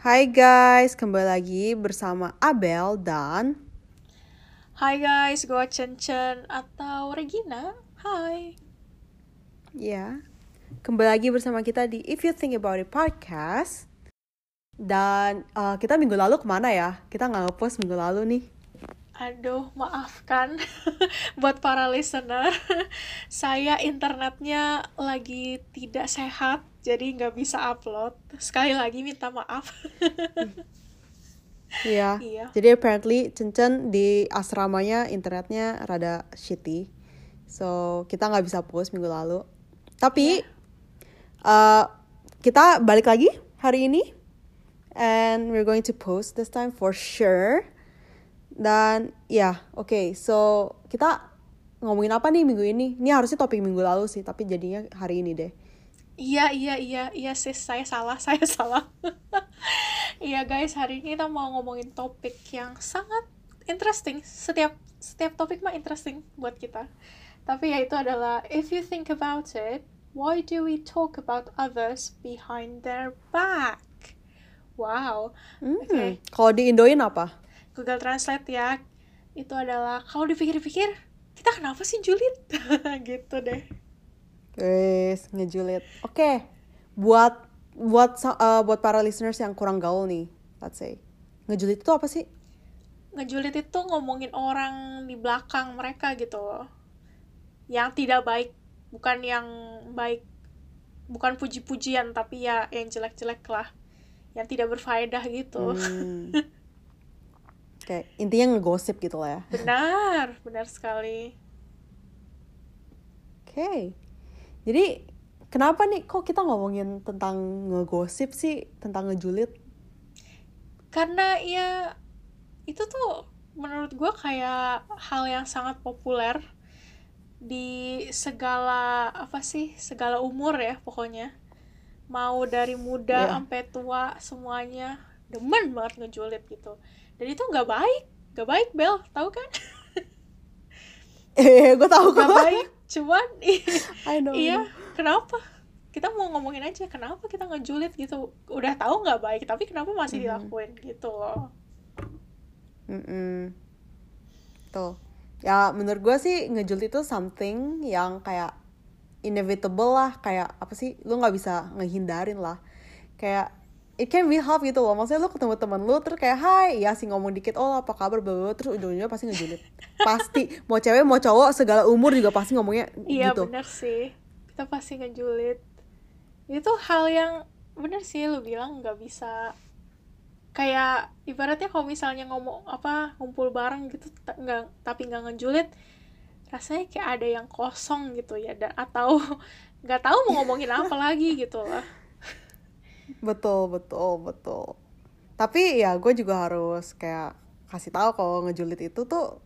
Hai guys, kembali lagi bersama Abel dan Hai guys, gue Chen Chen atau Regina. Hai. ya kembali lagi bersama kita di If You Think About It podcast. Dan uh, kita minggu lalu ke mana ya? Kita nggak ngepost minggu lalu nih. Aduh, maafkan buat para listener. Saya internetnya lagi tidak sehat, jadi nggak bisa upload. Sekali lagi minta maaf. Iya. Iya. Jadi apparently Cencen di asramanya internetnya rada shitty. So kita nggak bisa post minggu lalu. Tapi uh, kita balik lagi hari ini. And we're going to post this time for sure. Dan ya, oke. so kita ngomongin apa nih minggu ini? Ini harusnya topik minggu lalu sih, tapi jadinya hari ini deh. Iya, iya, iya, iya sis, saya salah, saya salah. Iya guys, hari ini kita mau ngomongin topik yang sangat interesting. Setiap setiap topik mah interesting buat kita. Tapi ya itu adalah if you think about it, why do we talk about others behind their back? Wow. Hmm, Oke. Kalau di Indoin apa? Google Translate ya. Itu adalah kalau dipikir-pikir, kita kenapa sih julid? gitu deh. Wes, ngejulit. Oke, buat buat sa- uh, buat para listeners yang kurang gaul nih, let's say. Ngejulit itu apa sih? ngejulit itu ngomongin orang di belakang mereka gitu yang tidak baik bukan yang baik bukan puji-pujian tapi ya yang jelek-jelek lah yang tidak berfaedah gitu Hmm. Kayak intinya ngegosip gitu lah ya. benar benar sekali Oke. Jadi kenapa nih? Kok kita ngomongin tentang ngegosip sih, tentang ngejulit? karena ya itu tuh menurut gue kayak hal yang sangat populer di segala apa sih segala umur ya pokoknya. Mau dari muda Iya. sampai tua semuanya demen banget ngejulit gitu. Dan itu nggak baik. Nggak baik Bel. Tahu kan? Eh, gue tahu kok. baik cuman I know. iya kenapa kita mau ngomongin aja kenapa kita ngejulit gitu udah tahu nggak baik tapi kenapa masih dilakuin gitu loh Mm-mm. Tuh. Ya menurut gue sih ngejulit itu something yang kayak inevitable lah. Kayak apa sih, lu nggak bisa ngehindarin lah. Kayak it can be help gitu loh. Maksudnya lu ketemu temen lu terus kayak hai, ya sih ngomong dikit, oh apa kabar, bla terus ujung-ujungnya pasti ngejulit. pasti, mau cewek mau cowok segala umur juga pasti ngomongnya Iya gitu. bener sih. Kita pasti ngejulit. Itu hal yang Bener sih lu bilang nggak bisa. Kayak Ibaratnya kalau misalnya ngomong Apa Ngumpul bareng gitu nggak Tapi nggak ngejulit Rasanya kayak ada yang kosong gitu ya dan Atau nggak tahu mau ngomongin apa lagi gitu lah Betul, betul, betul. Tapi ya gue juga harus kayak kasih tahu kalau ngejulit itu tuh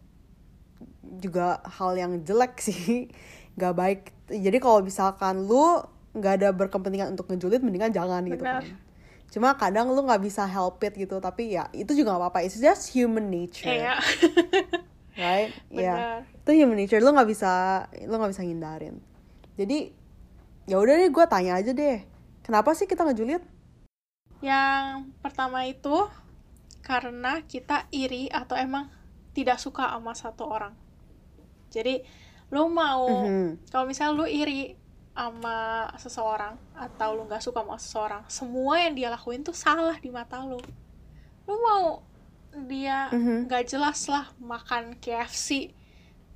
juga hal yang jelek sih, nggak baik. Jadi kalau misalkan lu nggak ada berkepentingan untuk ngejulit, mendingan jangan gitu Benar. kan. Cuma kadang lu nggak bisa help it gitu, tapi ya itu juga nggak apa-apa. It's just human nature, Kayak right? Iya, Benar itu human nature. Lu nggak bisa, lu nggak bisa hindarin. Jadi ya udah deh, gue tanya aja deh, kenapa sih kita ngejulit? Yang pertama itu karena kita iri atau emang tidak suka sama satu orang. Jadi lu mau Mhm. kalau misalnya lu iri sama seseorang atau lu nggak suka sama seseorang, semua yang dia lakuin tuh salah di mata lu. Lu mau dia Mhm. nggak jelas lah makan KFC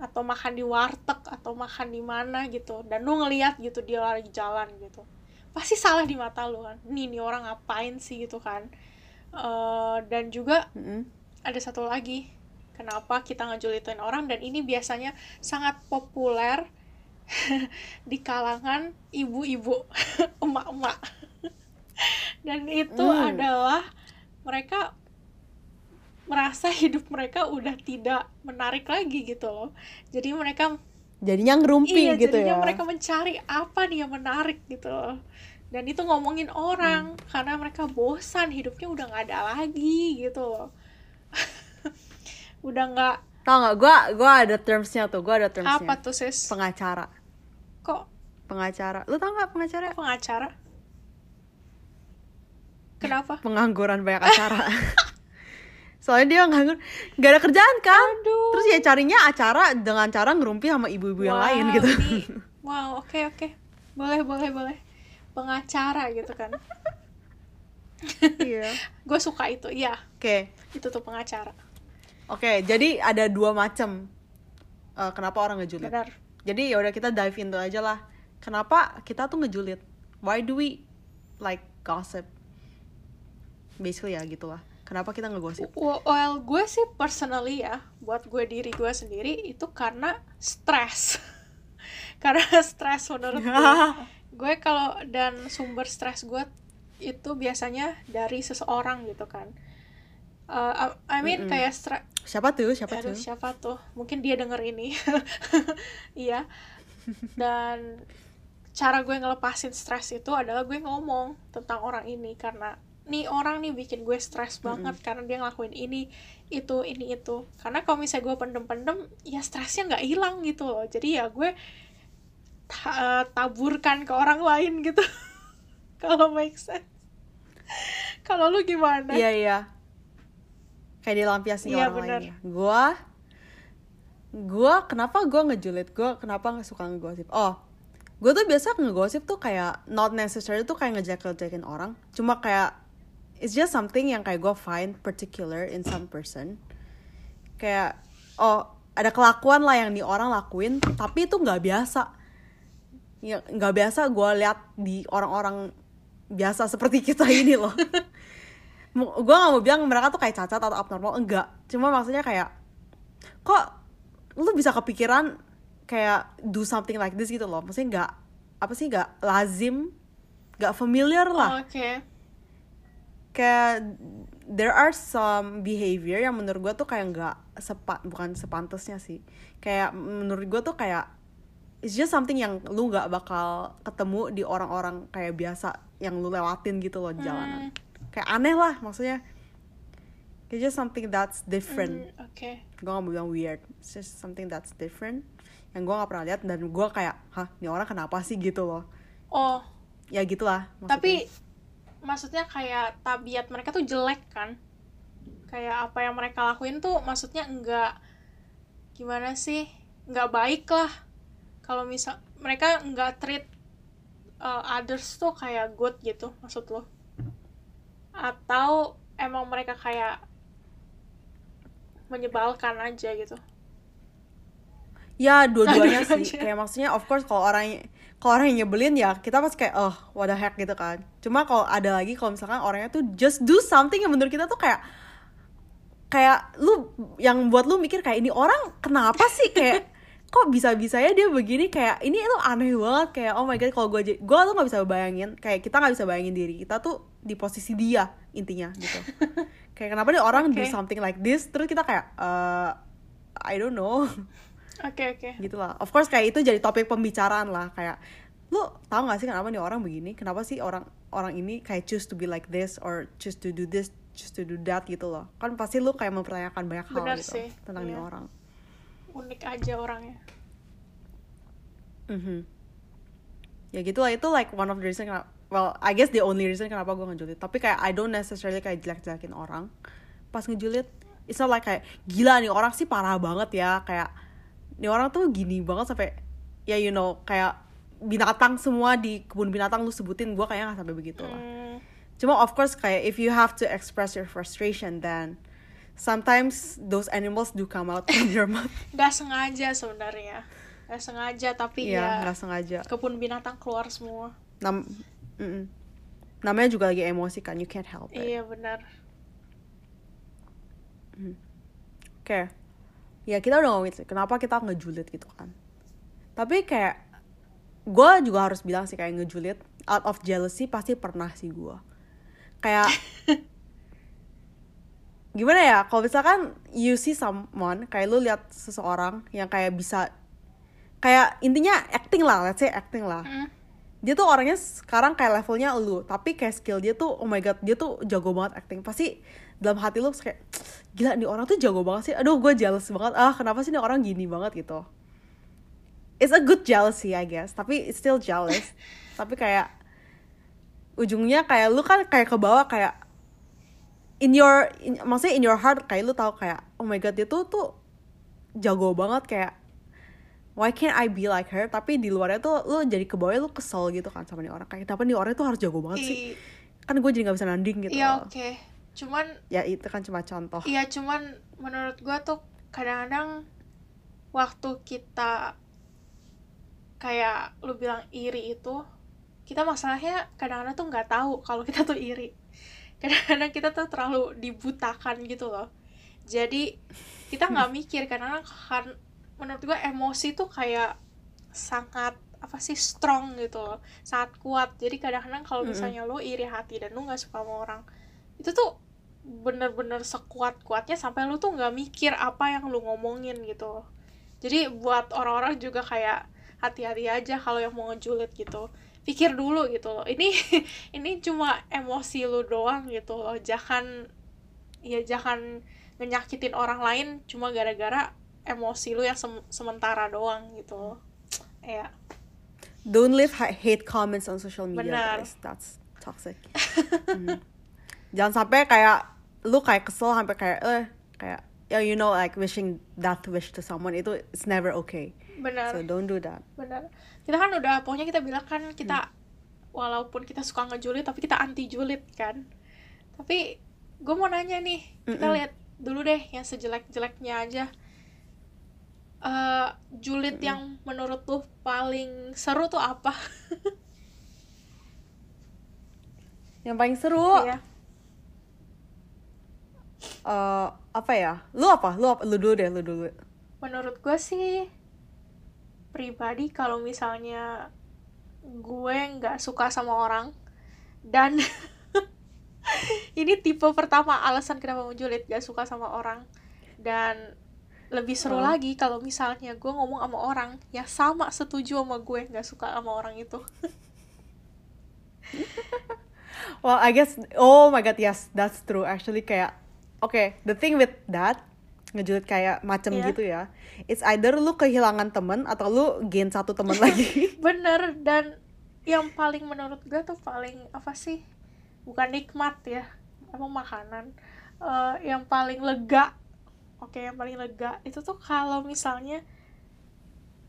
atau makan di warteg atau makan di mana gitu dan lu ngeliat gitu dia lagi jalan gitu pasti salah di mata lu kan. Nih nih orang ngapain sih gitu kan? Eh, dan juga Mm-mm. ada satu lagi kenapa kita ngejulitin orang dan ini biasanya sangat populer di kalangan ibu-ibu emak-emak. Dan itu Hmm. adalah mereka merasa hidup mereka udah tidak menarik lagi gitu loh. Jadi mereka jadinya ngerumpi iya gitu jadinya ya. mereka mencari apa nih yang menarik gitu loh dan itu ngomongin orang Hmm. karena mereka bosan hidupnya udah nggak ada lagi gitu loh. Udah nggak tau nggak gue gua ada termsnya tuh gue ada termsnya. Apa tuh sis? Pengacara. Kok? Pengacara. Lu tau nggak pengacara? Pengacara? Kenapa? pengangguran banyak acara. Soalnya dia nganggur gak ada kerjaan kan Aduh. terus ya carinya acara dengan cara ngerumpi sama ibu-ibu yang Wow, lain gitu. ini- wow, oke oke. Boleh, boleh, boleh. Pengacara gitu kan. iya Gue suka itu, iya. oke Itu tuh pengacara. oke jadi ada dua macam eh, kenapa orang ngejulit Benar. jadi ya udah kita dive into aja lah kenapa kita tuh ngejulit why do we like gossip basically ya gitulah kenapa kita ngegosip Well, gue sih personally ya, buat gue diri gue sendiri itu karena stres. karena stres menurut gue. gue kalau dan sumber stres gue itu biasanya dari seseorang gitu kan. Uh, I mean Mm-mm. kayak stres. siapa tuh siapa Aduh, tuh siapa tuh? Mungkin dia denger ini. Iya. Dan cara gue ngelepasin stres itu adalah gue ngomong tentang orang ini karena nih orang nih bikin gue stres banget karena dia ngelakuin ini itu ini itu karena kalau misalnya gue pendem-pendem ya stresnya nggak hilang gitu loh jadi ya gue ta- eh, taburkan ke orang lain gitu. Kalau make sense. Kalau lu gimana? Iya iya. Kayak dilampiasin ke Iya, orang bener. lain ya. gua gua kenapa gua ngejulit? Gua kenapa nggak suka ngegosip? Oh gue tuh biasa ngegosip tuh kayak not necessarily tuh kayak ngejek-jekin orang. Cuma kayak it's just something yang kayak gue find particular in some person. Kayak oh ada kelakuan lah yang di orang lakuin tapi itu nggak biasa ya nggak biasa gue lihat di orang-orang biasa seperti kita ini loh. Gue gak mau bilang mereka tuh kayak cacat atau abnormal enggak. Cuma maksudnya kayak kok lu bisa kepikiran kayak do something like this gitu loh? Maksudnya nggak apa sih nggak lazim nggak familiar lah. Oke. Kayak there are some behavior yang menurut gue tuh kayak nggak sepa bukan sepantasnya sih. Kayak menurut gue tuh kayak it's just something yang lu nggak bakal ketemu di orang-orang kayak biasa yang lu lewatin gitu loh di jalanan. Kayak aneh lah maksudnya it's just something that's different. Hmm, oke gue gak mau bilang weird it's just something that's different. Yang gue gak pernah lihat dan gue kayak hah ini orang kenapa sih? gitu loh. Oh. Ya gitulah maksudnya. tapi maksudnya kayak tabiat mereka tuh jelek kan? Kayak apa yang mereka lakuin tuh maksudnya enggak gimana sih? Nggak baik lah kalau misal mereka nggak treat uh, others tuh kayak good gitu maksud lo. Atau emang mereka kayak menyebalkan aja gitu. Ya dua-duanya sih. Kayak maksudnya of course kalau orang kalau orang yang nyebelin ya kita pasti kayak oh what the heck gitu kan. Cuma kalau ada lagi kalau misalkan orangnya tuh just do something yang menurut kita tuh kayak kayak lu yang buat lu mikir kayak ini orang kenapa sih? Kayak kok bisa bisanya dia begini kayak ini tuh aneh banget kayak oh my god kalau gue gue tuh nggak bisa bayangin kayak kita nggak bisa bayangin diri kita tuh di posisi dia intinya gitu. Kayak kenapa nih orang do Oke. something like this terus kita kayak eh I don't know. Oke oke. Gitu lah. Of course kayak itu jadi topik pembicaraan lah kayak lu tahu gak sih kenapa nih orang begini? Kenapa sih orang orang ini kayak choose to be like this or choose to do this choose to do that gitu loh? Kan pasti lu kayak mempertanyakan banyak hal Benar gitu sih, tentang nih iya. orang unik aja orangnya. Mhm. ya gitu lah itu like one of the reason kenapa well I guess the only reason kenapa gue ngejulit. Tapi kayak I don't necessarily kayak jelek-jelekin orang. Pas ngejulit it's not like kayak gila nih orang sih parah banget ya. Kayak nih orang tuh gini banget sampai ya you know kayak binatang semua di kebun binatang lu sebutin gue kayaknya nggak sampai begitu lah. Hmm, cuma of course kayak if you have to express your frustration then sometimes those animals do come out from your mouth. Nggak sengaja sebenarnya. Nggak sengaja tapi Iya, ya nggak sengaja. kebun binatang keluar semua. Nam mm-mm. namanya juga lagi emosi kan you can't help it. Iya benar. Oke. Ya kita udah ngomongin sih, kenapa kita ngejulit gitu kan. Tapi kayak gue juga harus bilang sih kayak ngejulit out of jealousy pasti pernah sih gue kayak gimana ya kalau misalkan you see someone kayak lu lihat seseorang yang kayak bisa kayak intinya acting lah let's say acting lah. Hmm. dia tuh orangnya sekarang kayak levelnya lu tapi kayak skill dia tuh oh my god dia tuh jago banget acting. Pasti dalam hati lu kayak gila nih orang tuh jago banget sih. Aduh gue jealous banget. Ah kenapa sih nih orang gini banget gitu? It's a good jealousy I guess. Tapi it's still jealous. Tapi kayak ujungnya kayak lu kan kayak ke bawah kayak in your in, maksudnya in your heart kayak lu tahu kayak oh my god dia tuh tuh jago banget kayak why can't I be like her? Tapi di luarnya tuh lu jadi ke bawah lu kesel gitu kan sama nih orang. Kayak kenapa nih orang tuh harus jago banget sih. Kan gue jadi nggak bisa nanding gitu iya loh. oke. Cuman ya itu kan cuma contoh. Iya cuman menurut gua tuh kadang-kadang waktu kita kayak lu bilang iri itu kita masalahnya kadang-kadang tuh nggak tahu kalau kita tuh iri kadang-kadang kita tuh terlalu dibutakan gitu loh. Jadi kita nggak mikir kadang-kadang kan menurut gua emosi tuh kayak sangat apa sih strong gitu loh. Sangat kuat. Jadi kadang-kadang kalau misalnya lo iri hati dan lo nggak suka sama orang itu tuh bener-bener sekuat kuatnya sampai lu tuh nggak mikir apa yang lu ngomongin gitu jadi buat orang-orang juga kayak hati-hati aja kalau yang mau ngejulit gitu pikir dulu gitu loh. Ini ini cuma emosi lu doang gitu loh. Jangan ya jangan ngenyakitin orang lain cuma gara-gara emosi lu yang sem- sementara doang gitu loh. Ya don't leave ha- hate comments on social media Benar. guys. That's toxic. Mhm. jangan sampai kayak lu kayak kesel sampai kayak eh kayak ya you know like wishing that wish to someone itu it's never okay benar. So don't do that. Benar. Kita kan udah pokoknya kita bilang kan kita walaupun kita suka ngejulit tapi kita anti julid kan. Tapi gue mau nanya nih kita Mm-mm. lihat dulu deh yang sejelek-jeleknya aja. Eh julid yang menurut tuh paling seru tuh apa? Yang paling seru? Iya. eh, apa ya? Lu apa? Lu apa? Lu dulu deh lu dulu. Menurut gue sih pribadi kalau misalnya gue nggak suka sama orang dan ini tipe pertama alasan kenapa mau julid gak suka sama orang. Dan lebih seru Oh. lagi kalau misalnya gue ngomong sama orang yang sama setuju sama gue nggak suka sama orang itu. Well I guess oh my god yes that's true. Actually kayak okay the thing with that ngejulit kayak macem Iya. gitu ya it's either lu kehilangan temen atau lu gain satu temen lagi bener dan yang paling menurut gue tuh paling apa sih bukan nikmat ya emang makanan Eh, yang paling lega oke yang paling lega itu tuh kalau misalnya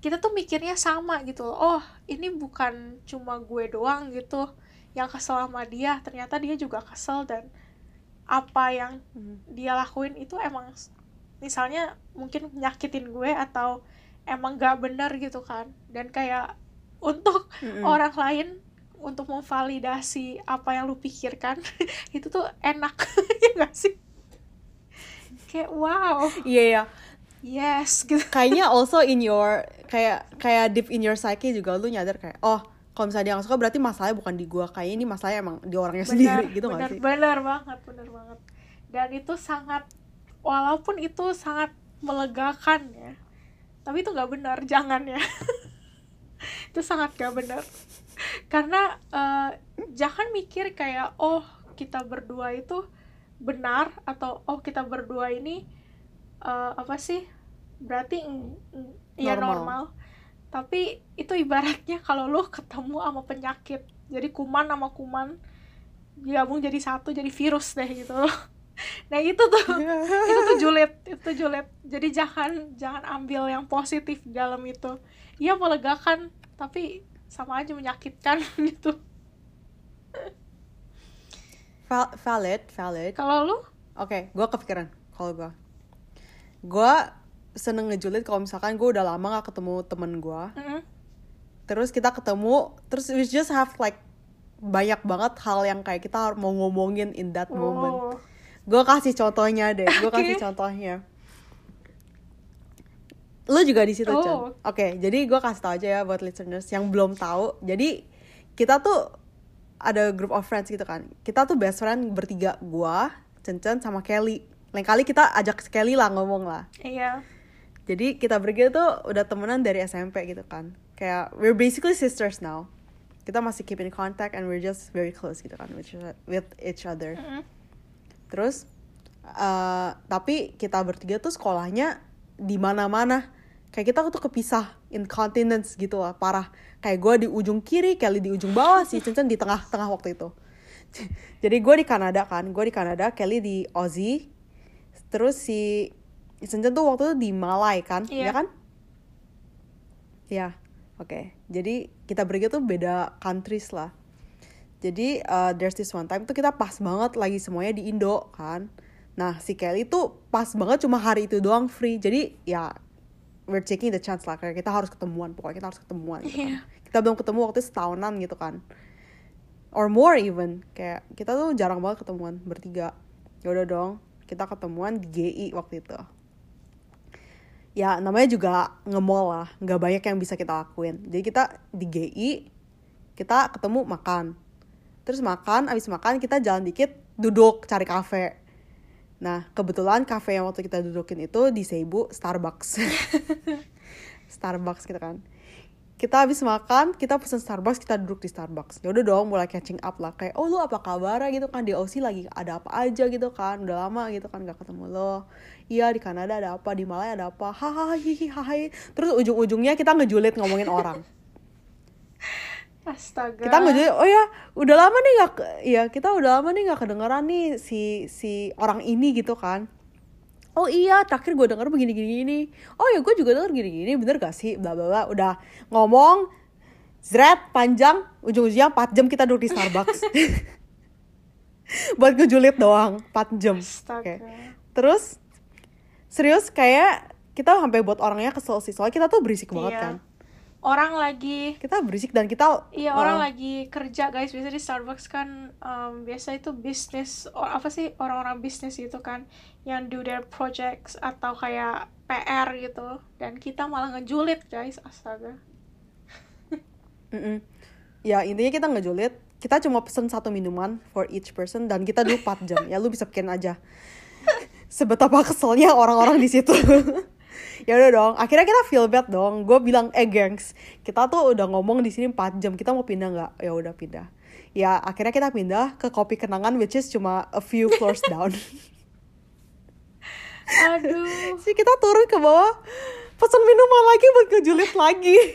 kita tuh mikirnya sama gitu loh oh ini bukan cuma gue doang gitu yang kesel sama dia ternyata dia juga kesel dan apa yang Hmm. dia lakuin itu emang misalnya mungkin nyakitin gue atau emang gak benar gitu kan. Dan kayak untuk Mm-mm. orang lain untuk memvalidasi apa yang lu pikirkan itu tuh enak ya gak sih? Kayak wow. Iya ya yes gitu. Kayaknya also in your kayak kayak deep in your psyche juga lu nyadar kayak oh kalau misalnya dia nggak suka berarti masalahnya bukan di gua. Kayaknya ini masalahnya emang di orangnya sendiri gitu benar, nggak sih? benar banget benar banget. Dan itu sangat walaupun itu sangat melegakan ya. Tapi itu nggak benar jangan ya. Itu sangat gak benar. Karena eh, jangan mikir kayak oh kita berdua itu benar atau oh kita berdua ini eh, apa sih berarti ya Normal. normal. Tapi itu ibaratnya kalau lo ketemu sama penyakit jadi kuman sama kuman gabung jadi satu jadi virus deh gitu. loh nah itu tuh. Itu tuh julid itu julid. Jadi jangan jangan ambil yang positif dalam itu. Iya melegakan tapi sama aja menyakitkan gitu. Val- valid valid. Kalau lu? Oke, gue kepikiran kalau gue. Gue seneng ngejulit kalau misalkan gue udah lama gak ketemu temen gue. mm, Terus kita ketemu, terus we just have like banyak banget hal yang kayak kita mau ngomongin in that moment. oh Gue kasih contohnya deh, gue kasih Oke. contohnya. Lu juga di situ, Oh. Oke, jadi gue kasih tau aja ya buat listeners yang belum tahu. Jadi kita tuh ada group of friends gitu kan. Kita tuh best friend bertiga, gua, Cencen sama Kelly. Lain kali kita ajak Kelly lah ngomong lah. iya Jadi kita bertiga tuh udah temenan dari SMP gitu kan. Kayak we're basically sisters now. Kita masih keep in contact and we're just very close gitu kan with, with each other. Mm-mm. Terus eh tapi kita bertiga tuh sekolahnya di mana-mana. Kayak kita tuh kepisah in continents gitu lah, parah. Kayak gue di ujung kiri, Kelly di ujung bawah, si Cencen di tengah-tengah waktu itu. jadi gue di Kanada kan gue di Kanada Kelly di Aussie terus si Senjen tuh waktu itu di Malai kan Iya. ya kan ya oke jadi kita bertiga tuh beda countries lah jadi uh, there's this one time tuh kita pas banget lagi semuanya di Indo kan. Nah si Kelly tuh pas banget cuma hari itu doang free. Jadi ya we're taking the chance lah. Kayak kita harus ketemuan. Pokoknya kita harus ketemuan gitu kan. Iya. kita belum ketemu waktu setahunan gitu kan. Or more even. Kayak kita tuh jarang banget ketemuan bertiga. Ya udah dong kita ketemuan di GI waktu itu. Ya namanya juga nge-mall lah. Nggak banyak yang bisa kita lakuin. Jadi kita di GI kita ketemu makan terus makan abis makan kita jalan dikit duduk cari kafe. Nah kebetulan kafe yang waktu kita dudukin itu di Seibu Starbucks. Starbucks gitu kan. Kita habis makan kita pesen Starbucks kita duduk di Starbucks. Ya udah dong mulai catching up lah. Kayak oh lu apa kabar? gitu kan. Di Aussie lagi ada apa aja gitu kan. Udah lama gitu kan gak ketemu lo. Iya di Kanada ada apa di Malaya ada apa. Hahaha hihi hahai terus ujung-ujungnya kita ngejulit ngomongin orang Astaga. kita ngejulit oh ya udah lama nih gak ya kita udah lama nih gak kedengeran nih si si orang ini gitu kan oh iya terakhir gue denger begini gini gini oh ya gue juga denger gini gini bener gak sih bla bla bla udah ngomong zret panjang ujung-ujungnya 4 jam kita duduk di Starbucks buat ngejulit doang 4 jam Astaga. Oke. terus serius kayak kita sampai buat orangnya kesel sih soalnya kita tuh berisik banget Iya. kan Orang lagi kita berisik dan kita Iya orang uh, lagi kerja guys. Biasa di Starbucks kan um, biasa itu bisnis or apa sih orang-orang bisnis gitu kan yang do their projects atau kayak PR gitu. Dan kita malah ngejulit guys. Astaga. Mm-mm. Ya intinya kita ngejulit. Kita cuma pesen satu minuman for each person Dan kita dulu 4 jam. Ya lu bisa pikirin aja. Sebetapa keselnya orang-orang di situ ya udah dong akhirnya kita feel bad dong. Gue bilang eh gengs kita tuh udah ngomong di sini 4 jam kita mau pindah nggak? Ya udah pindah. Ya akhirnya kita pindah ke kopi kenangan which is cuma a few floors down. Aduh. Sih kita turun ke bawah pesen minuman lagi buat ngejulit lagi.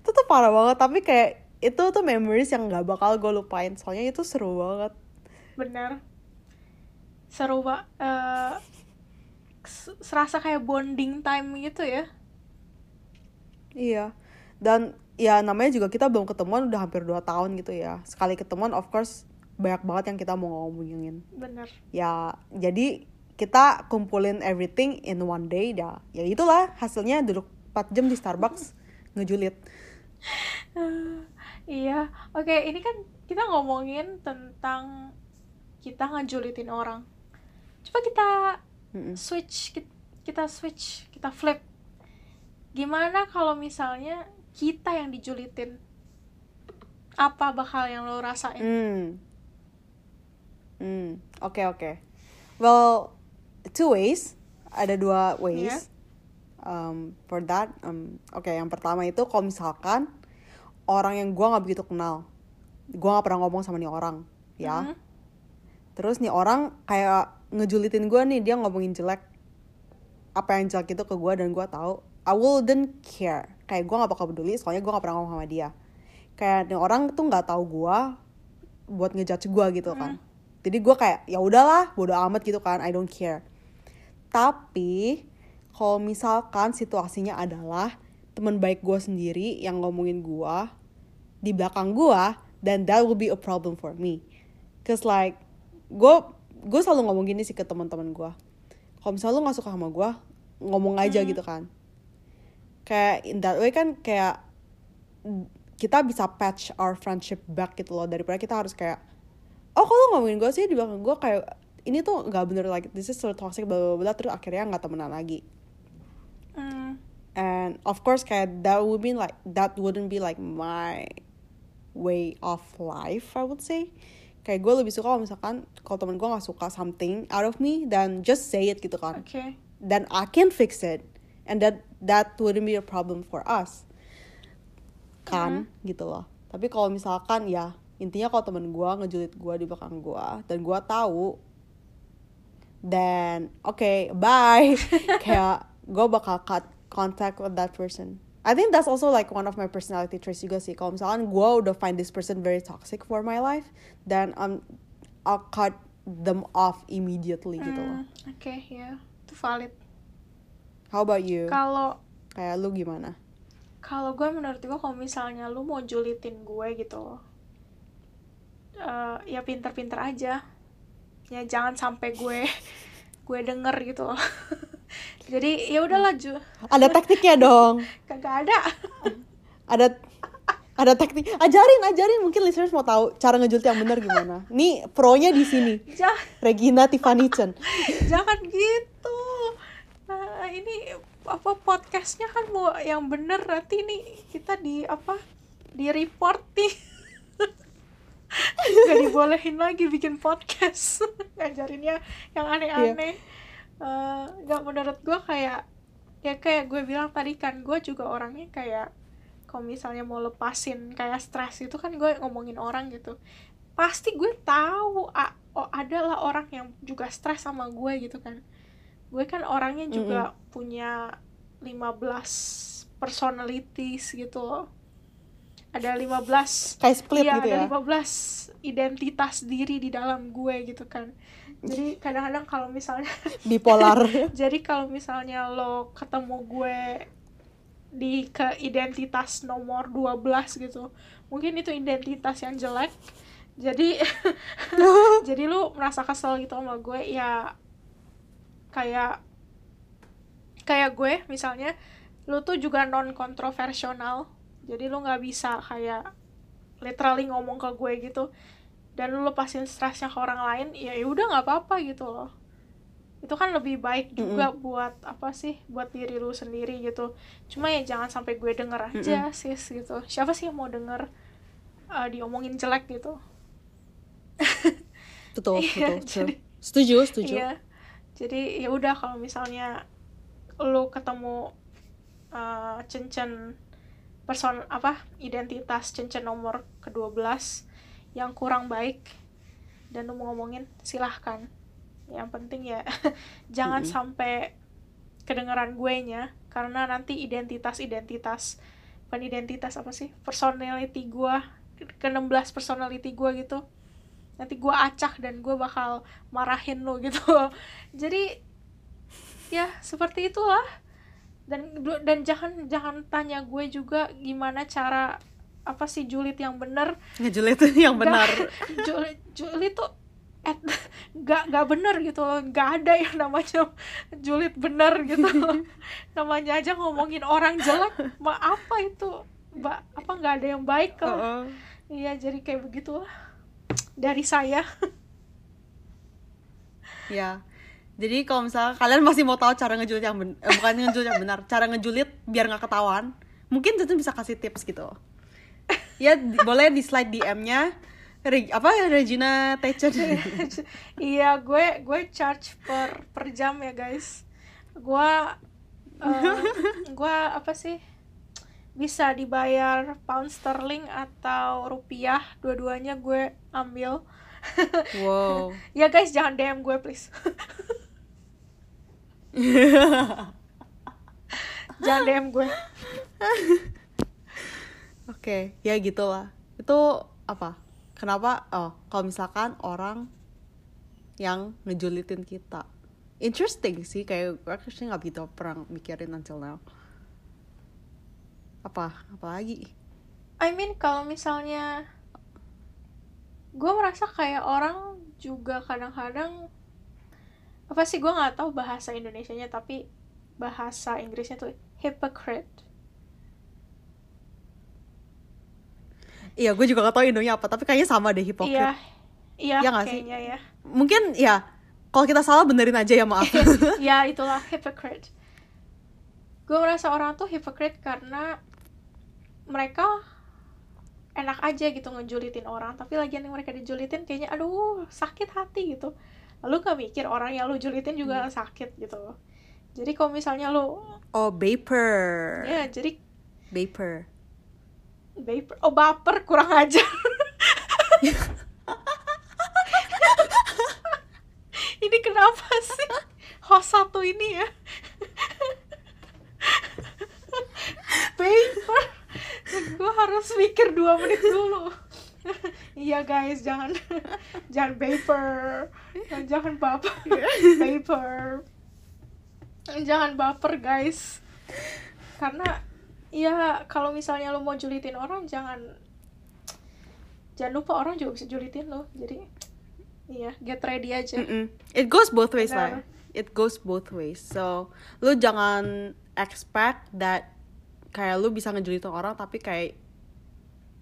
Itu tuh parah banget tapi kayak itu tuh memories yang nggak bakal gue lupain. Soalnya itu seru banget. Bener seru pak eh, serasa kayak bonding time gitu ya? Iya. Dan ya namanya juga kita belum ketemuan udah hampir 2 tahun gitu ya. Sekali ketemuan of course banyak banget yang kita mau ngomongin. Bener. Ya jadi kita kumpulin everything in one day dah ya itulah hasilnya duduk 4 jam di Starbucks ngejulit. Iya, oke ini kan kita ngomongin tentang kita ngejulitin orang. Coba kita Switch, ki- kita switch, kita flip. Gimana kalau misalnya kita yang dijulitin? Apa bakal yang lo rasain? Hmm. Hmm. Oke oke. Well, two ways. Ada dua ways. Iya. Um, for that, um, oke yang pertama itu kalau misalkan orang yang gua nggak begitu kenal, gua nggak pernah ngomong sama nih orang, ya. Mhm. Terus nih orang kayak ngejulitin gua nih, dia ngomongin jelek. Apa yang jelek itu ke gua dan gua tahu, I wouldn't care. Kayak gua nggak bakal peduli, soalnya gua nggak pernah ngomong sama dia. Kayak nih orang tuh nggak tahu gua buat ngejudge gua gitu kan. Jadi gua kayak ya udahlah, bodo amat gitu kan, I don't care. Tapi kalau misalkan situasinya adalah teman baik gua sendiri yang ngomongin gua di belakang gua, then that will be a problem for me. Cause like gue gue selalu ngomong gini sih ke teman-teman gue. Kalau misalnya lu nggak suka sama gue ngomong aja gitu kan. Kayak in that way kan kayak kita bisa patch our friendship back gitu loh. Daripada kita harus kayak oh kalau ngomongin gue sih di belakang gue? Kayak ini tuh nggak bener like this is so toxic bla bla bla terus akhirnya nggak temenan lagi. Hmm, and of course kayak that would be like that wouldn't be like my way of life I would say kayak gue lebih suka kalau misalkan kalau temen gue nggak suka something out of me then just say it gitu kan. Oke. then I can fix it and that that wouldn't be a problem for us. Kan? Gitu loh. Tapi kalau misalkan ya intinya kalau temen gue ngejulit gue di belakang gue dan gue tahu then okay bye. Kayak gue bakal cut contact with that person I think that's also like one of my personality traits juga sih. Kalau misalkan gue udah find this person very toxic for my life, then I'm I'll cut them off immediately gitu loh. Hmm, oke ya itu valid How about you? kalau Kayak lu gimana? kalau gue menurut gue kalau misalnya lu mau julitin gue gitu loh eh, ya pinter-pinter aja ya jangan sampai gue gue denger gitu loh jadi ya udahlah ju Ada tekniknya dong. kagak ada Ada ada teknik. Ajarin, ajarin. Mungkin listeners mau tahu cara ngejulit yang benar gimana. Nih pro-nya di sini. jangan Regina Tiffany Chen. jangan gitu nah ini apa podcastnya kan mau yang bener nanti nih kita di apa di report nih gak dibolehin lagi bikin podcast ngajarinnya yang aneh-aneh Eh, nggak menurut gue kayak ya kayak gue bilang tadi kan gue juga orangnya kayak kalau misalnya mau lepasin kayak stres itu kan gue ngomongin orang gitu. Pasti gue tahu a- oh, adalah orang yang juga stres sama gue gitu kan. Gue kan orangnya juga punya 15 personalities gitu loh. Ada 15 Kayak split iya gitu ada ya. 15 identitas diri di dalam gue gitu kan jadi kadang-kadang kalau misalnya Bipolar. jadi kalau misalnya lo ketemu gue di ke identitas nomor 12 gitu mungkin itu identitas yang jelek. Jadi jadi lu merasa kesel gitu sama gue ya kayak kayak gue misalnya lu tuh juga non kontroversial jadi lu nggak bisa kayak literally ngomong ke gue gitu dan lu lepasin stresnya ke orang lain ya udah nggak apa-apa gitu loh itu kan lebih baik juga buat apa sih buat diri lu sendiri gitu cuma ya jangan sampai gue denger aja sis gitu siapa sih yang mau denger uh, diomongin jelek gitu Betul, Iya, betul. betul. jadi- Setuju, setuju. Iya. Jadi ya udah kalau misalnya lu ketemu uh, cencen person apa identitas cencen nomor ke-12 yang kurang baik dan lu mau ngomongin silahkan. Yang penting ya jangan sampai kedengeran gue nya karena nanti identitas-identitas bukan identitas apa sih? personality gue ke-16 personality gue gitu nanti gue acak dan gue bakal marahin lo gitu jadi ya seperti itulah dan dan jangan jangan tanya gue juga gimana cara apa sih julid yang bener Ngejulit yang benar. julid julid tuh at, gak gak bener gitu loh gak ada yang namanya julid bener gitu namanya aja ngomongin orang jelek ma apa itu mbak apa nggak ada yang baik kok Heeh. iya jadi kayak begitulah dari saya Ya. Jadi kalau misalnya kalian masih mau tahu cara ngejulit yang ben eh, bukan ngejulit yang benar, cara ngejulit biar nggak ketahuan, mungkin tentu bisa kasih tips gitu. Ya di- boleh di slide DM-nya Reg- apa Regina Techen. iya gue gue charge per per jam ya guys. Gue eh, gue apa sih? Bisa dibayar pound sterling atau rupiah. Dua-duanya gue ambil. Wow. ya guys jangan DM gue please. Jangan DM gue Oke, ya gitulah. Itu apa? Kenapa? Oh, kalau misalkan orang yang ngejulitin kita. Interesting sih, kayak gue actually nggak gitu pernah mikirin until now. Apa? Apa lagi? I mean kalau misalnya gue merasa kayak orang juga kadang-kadang apa sih gue nggak tahu bahasa Indonesianya tapi bahasa Inggrisnya tuh hypocrite Iya, gue juga gak tau Indonya apa, tapi kayaknya sama deh hipokrit. iya iya Iya nggak sih? kayaknya ya Mungkin ya, kalau kita salah benerin aja ya maaf. ya itulah hypocrite gue merasa orang tuh hypocrite karena mereka enak aja gitu ngejulitin orang tapi lagi yang mereka dijulitin kayaknya aduh sakit hati gitu lalu gak mikir orang yang lu julitin juga sakit gitu loh jadi kalau misalnya lu oh, baper. ya jadi Baper. Baper. Oh baper kurang ajar. Ini kenapa sih? Host satu ini ya? Baper. Harus mikir dua menit dulu. Iya guys jangan. Jangan baper. Jangan baper. Baper. Jangan baper guys. Karena ya kalau misalnya lo mau julitin orang jangan jangan lupa orang juga bisa julitin lo jadi iya get ready aja Mm-mm. It goes both ways lah. It goes both ways. So, lu jangan expect that kayak lu bisa ngejulitin orang tapi kayak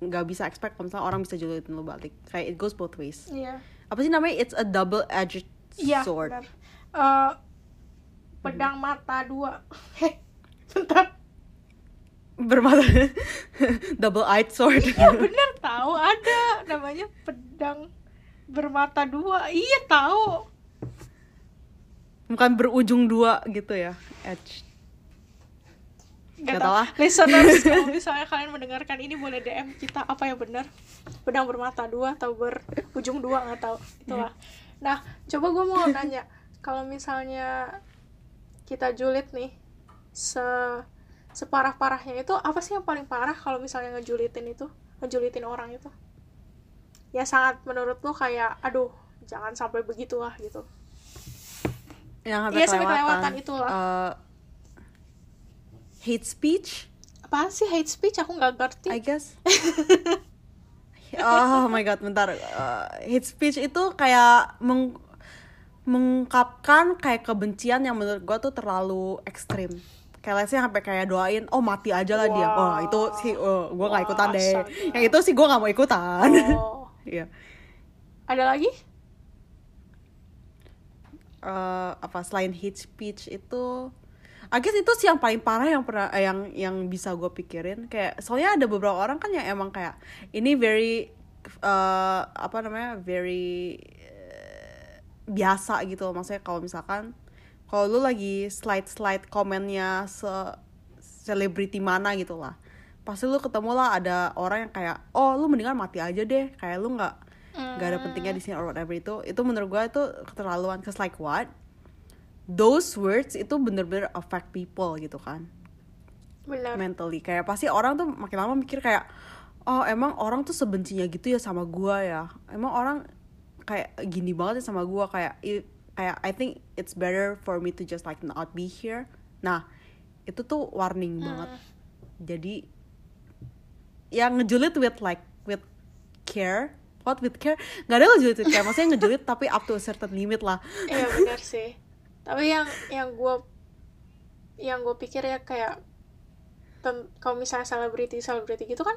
nggak bisa expect kalau misalnya orang bisa julitin lu balik. Kayak it goes both ways. iya Apa sih namanya? It's a double edged iya sword. benar Eh, pedang mata dua heh bentar Bermata double eyed sword. iya bener tahu ada namanya pedang bermata dua iya tahu Bukan berujung dua gitu ya. Edge. Gak Gak tau tau lah. Listeners, kalau misalnya kalian mendengarkan ini boleh DM kita apa yang benar Pedang bermata dua atau berujung dua nggak tahu Itulah Nah, coba gue mau nanya Kalau misalnya kita julid nih se Separah-parahnya itu apa sih yang paling parah kalau misalnya ngejulitin itu Ngejulitin orang itu Ya sangat menurut lu kayak Aduh, jangan sampai begitulah gitu Yang sampai Iya, sampai kelewatan. itulah. Uh, hate speech, Apaan sih hate speech? Aku nggak ngerti I guess. oh my god, bentar. Uh, hate speech itu kayak meng mengungkapkan kayak kebencian yang menurut gua tuh terlalu ekstrim. Say sampai kayak doain, oh mati aja lah dia. Oh itu sih, oh, nggak Wah, ikutan deh. Yang itu sih gua nggak mau ikutan. Oh. Iya. Ada lagi? Eh, apa selain hate speech itu I guess itu sih yang paling parah yang pernah eh, yang yang bisa gue pikirin kayak soalnya ada beberapa orang kan yang emang kayak ini very eh, apa namanya very eh, biasa gitu maksudnya kalau misalkan kalau lu lagi slide slide komennya se selebriti mana gitu lah pasti lu ketemu lah ada orang yang kayak oh lu mendingan mati aja deh. Kayak lu nggak nggak ada pentingnya di sini or whatever itu. Itu menurut gue itu keterlaluan. Cause like what? Those words itu bener-bener affect people gitu kan. Benar. mentally. Kayak pasti orang tuh makin lama mikir kayak oh emang orang tuh sebencinya gitu ya sama gua ya? Emang orang kayak gini banget ya sama gua. Kayak i- I think it's better for me to just like not be here. Nah itu tuh warning banget. Jadi yang ngejulit with like with care. What with care? Nggak ada ngejulit with care. Maksudnya ngejulit tapi up to a certain limit lah. Iya benar sih. Tapi yang yang gue yang gue pikir ya kayak kalau misalnya selebriti selebriti gitu kan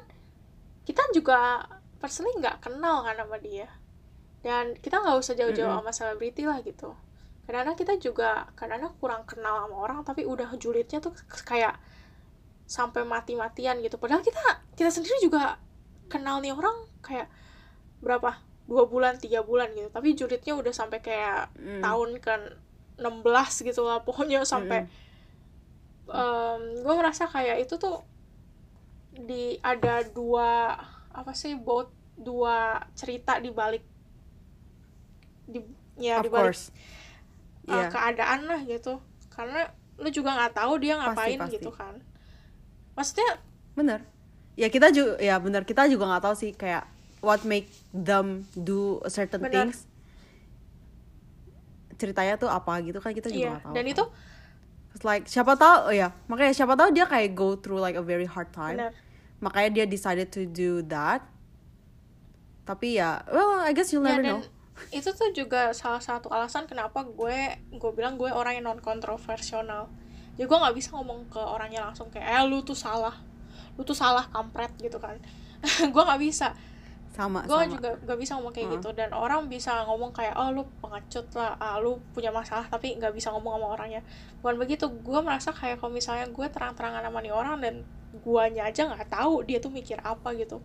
kita juga personally nggak kenal kan sama dia dan kita nggak usah jauh-jauh Mm-mm. sama selebriti lah gitu. Kadang-kadang kita juga kadang-kadang kurang kenal sama orang tapi udah julidnya tuh kayak sampai mati-matian gitu. Padahal kita kita sendiri juga kenal nih orang kayak berapa? Dua bulan tiga bulan gitu. Tapi julidnya udah sampai kayak Mm. tahun ke 16 gitu lah pokoknya sampai gue merasa kayak itu tuh di ada dua apa sih both dua cerita di balik di ya of di balik course. Uh, Iya. keadaan lah gitu. Karena lu juga nggak tahu dia ngapain pasti. gitu kan. Maksudnya bener. Ya kita juga ya bener kita juga nggak tahu sih kayak what make them do certain Bener. things. Ceritanya tuh apa gitu kan kita juga nggak tahu dan kan. itu It's like siapa tahu oh ya makanya siapa tahu dia kayak go through like a very hard time. Benar makanya dia decided to do that. Tapi ya well I guess you'll ya never dan know itu tuh juga salah satu alasan kenapa gue gue bilang gue orang yang non kontroversial jadi gue nggak bisa ngomong ke orangnya langsung kayak eh lu tuh salah. Lu tuh salah kampret gitu kan. Gue nggak bisa. Sama gue juga gak bisa ngomong kayak Heeh. gitu. Dan orang bisa ngomong kayak oh lu pengecut lah. Ah, lu punya masalah tapi nggak bisa ngomong sama orangnya. Bukan begitu. Gue merasa kayak kalau misalnya gue terang-terangan sama nih orang dan guanya aja nggak tahu dia tuh mikir apa gitu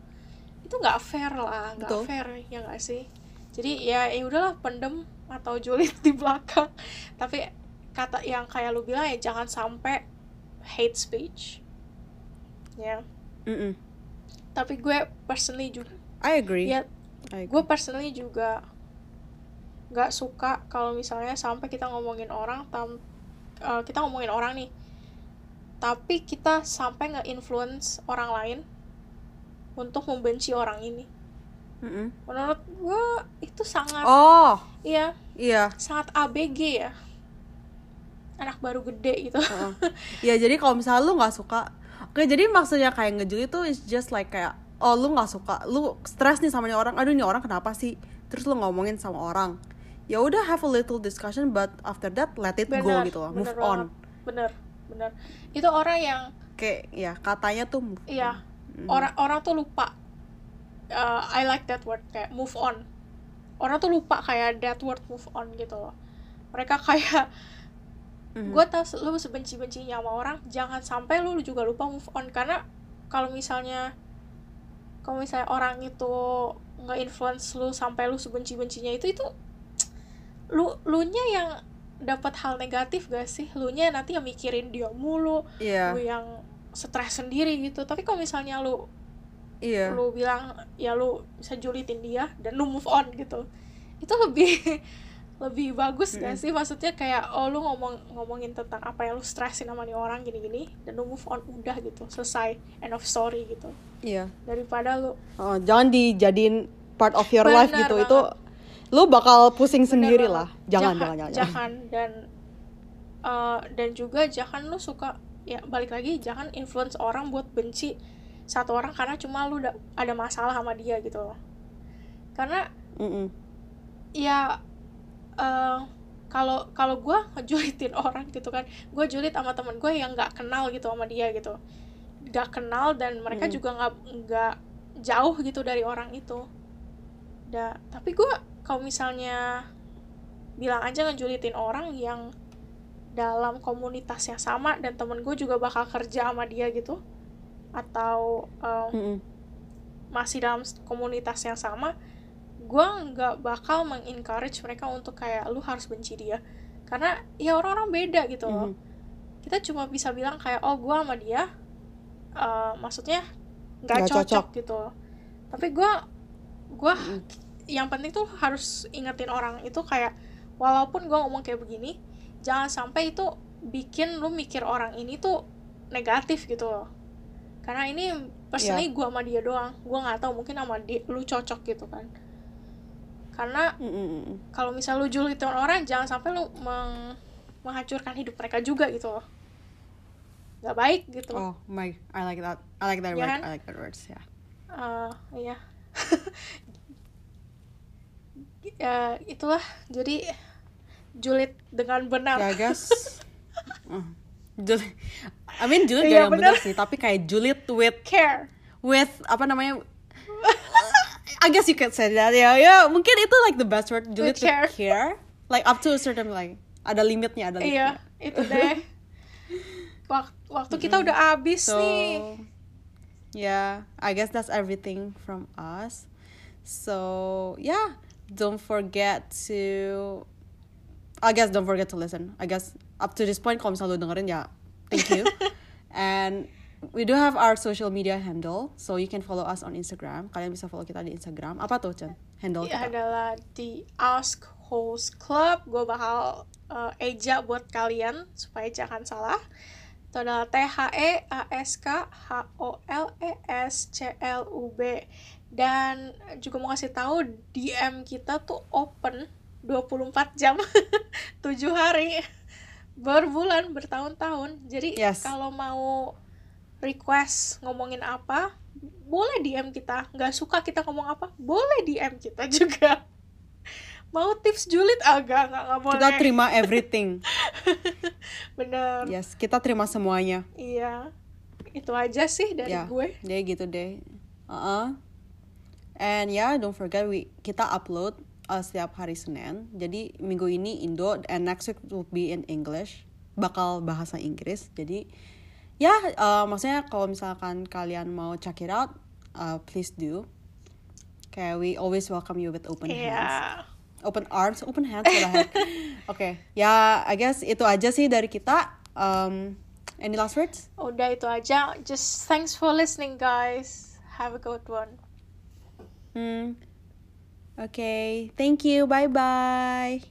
itu nggak fair lah. Nggak fair ya nggak sih jadi ya ya udahlah pendem atau julid di belakang. Tapi kata yang kayak lu bilang ya jangan sampai hate speech. Ya. Mm-mm. tapi gue personally juga I agree. Ya I agree. gue personally juga nggak suka kalau misalnya sampai kita ngomongin orang tam eh, kita ngomongin orang nih tapi kita sampai nge-influence orang lain untuk membenci orang ini Mm-mm. menurut gue itu sangat Oh, iya. Iya. sangat ABG ya. Anak baru gede gitu. Heeh. ya jadi kalau misalnya lu nggak suka oke jadi maksudnya kayak ngejuli itu is just like kayak oh lu nggak suka lu stres nih sama nih orang aduh nih orang kenapa sih? Terus lu ngomongin sama orang. Ya udah have a little discussion but after that let it go bener gitu loh move bener on. Bener bener itu orang yang kayak ya katanya tuh move iya. on. orang orang tuh lupa Uh, I like that word kayak move on. Orang tuh lupa kayak that word move on gitu loh. Mereka kayak Mhm. gue tau lu sebenci bencinya sama orang jangan sampai lu juga lupa move on. Karena kalau misalnya kalau misalnya orang itu nggak influence lu sampai lu sebenci bencinya itu itu lu lu nya yang dapat hal negatif gak sih? Lu nya nanti yang mikirin dia mulu iya. lu yang stres sendiri gitu. Tapi kalau misalnya lu iya. Lu bilang ya lu bisa julitin dia dan lu move on gitu. Itu lebih lebih bagus gak sih? Maksudnya kayak oh lu ngomong ngomongin tentang apa yang lu stresin sama nih orang gini-gini dan lu move on udah gitu. Selesai. End of story gitu. Iya. Daripada lu Oh, jangan dijadiin part of your life gitu. Banget. itu lu bakal pusing Bener sendiri banget. lah. Jangan jangan jangan, jangan. jangan dan eh, dan juga jangan lu suka ya balik lagi jangan influence orang buat benci satu orang karena cuma lu udah ada masalah sama dia gitu loh karena Mm-mm. ya eh, kalau kalau gue ngejulitin orang gitu kan gue julit sama temen gue yang nggak kenal gitu sama dia gitu nggak kenal dan mereka Mm. juga nggak nggak jauh gitu dari orang itu da tapi gue kalau misalnya bilang aja ngejulitin orang yang dalam komunitas yang sama dan temen gue juga bakal kerja sama dia gitu atau eh, Mm-mm. masih dalam komunitas yang sama gue nggak bakal mengencourage mereka untuk kayak lu harus benci dia karena ya orang-orang beda gitu loh Mhm. kita cuma bisa bilang kayak oh gue sama dia eh, maksudnya nggak cocok, cocok. gitu tapi gue gue Mm. yang penting tuh harus ingetin orang itu kayak walaupun gue ngomong kayak begini jangan sampai itu bikin lu mikir orang ini tuh negatif gitu loh karena ini personally gue sama dia doang gue nggak tahu mungkin sama dia lu cocok gitu kan karena Mm-mm. kalau misal lu julitin orang jangan sampai lu meng- menghancurkan hidup mereka juga gitu loh nggak baik gitu Oh my, I like that. I like that Ya word. kan? I like that words. Ya. Eh, iya ya itulah jadi julid dengan benar Ya, I guess. uh, Jul- I mean julid Iya, gak yang bener sih, tapi kayak julid with care with apa namanya? I guess you could say that ya. Ya, mungkin itu like the best word julid With care. with care. Like up to a certain like ada limitnya, ada iya limitnya. itu deh waktu waktu kita udah habis So, nih yeah, I guess that's everything from us. So, yeah, don't forget to I guess don't forget to listen. I guess up to this point kalau misalnya lu dengerin ya, thank you. And we do have our social media handle, so you can follow us on Instagram. Kalian bisa follow kita di Instagram. Apa tuh, Chen? Handle Ya, kita. adalah di Ask Host Club gue bakal eh, eja buat kalian supaya jangan salah itu adalah T H E A S K H O L E S C L U B dan juga mau kasih tahu DM kita tuh open 24 jam 7 hari berbulan bertahun-tahun jadi Yes. kalau mau request ngomongin apa boleh DM kita nggak suka kita ngomong apa boleh DM kita juga mau tips julid agak nggak nggak boleh Kita terima everything. bener yes, kita terima semuanya. iya itu aja sih dari ya, gue Jadi gitu deh. Uh-uh. And yeah, don't forget we kita upload uh, setiap hari Senin. Jadi minggu ini Indo and next week will be in English. Bakal bahasa Inggris. Jadi ya uh, maksudnya kalau misalkan kalian mau check it out, uh, please do. Kayak we always welcome you with open hands. Open arms, open hands, what the heck. Oke, ya I guess itu aja sih dari kita. Um, any last words? udah itu aja just thanks for listening guys have a good one Hmm. Okay. Thank you. Bye bye.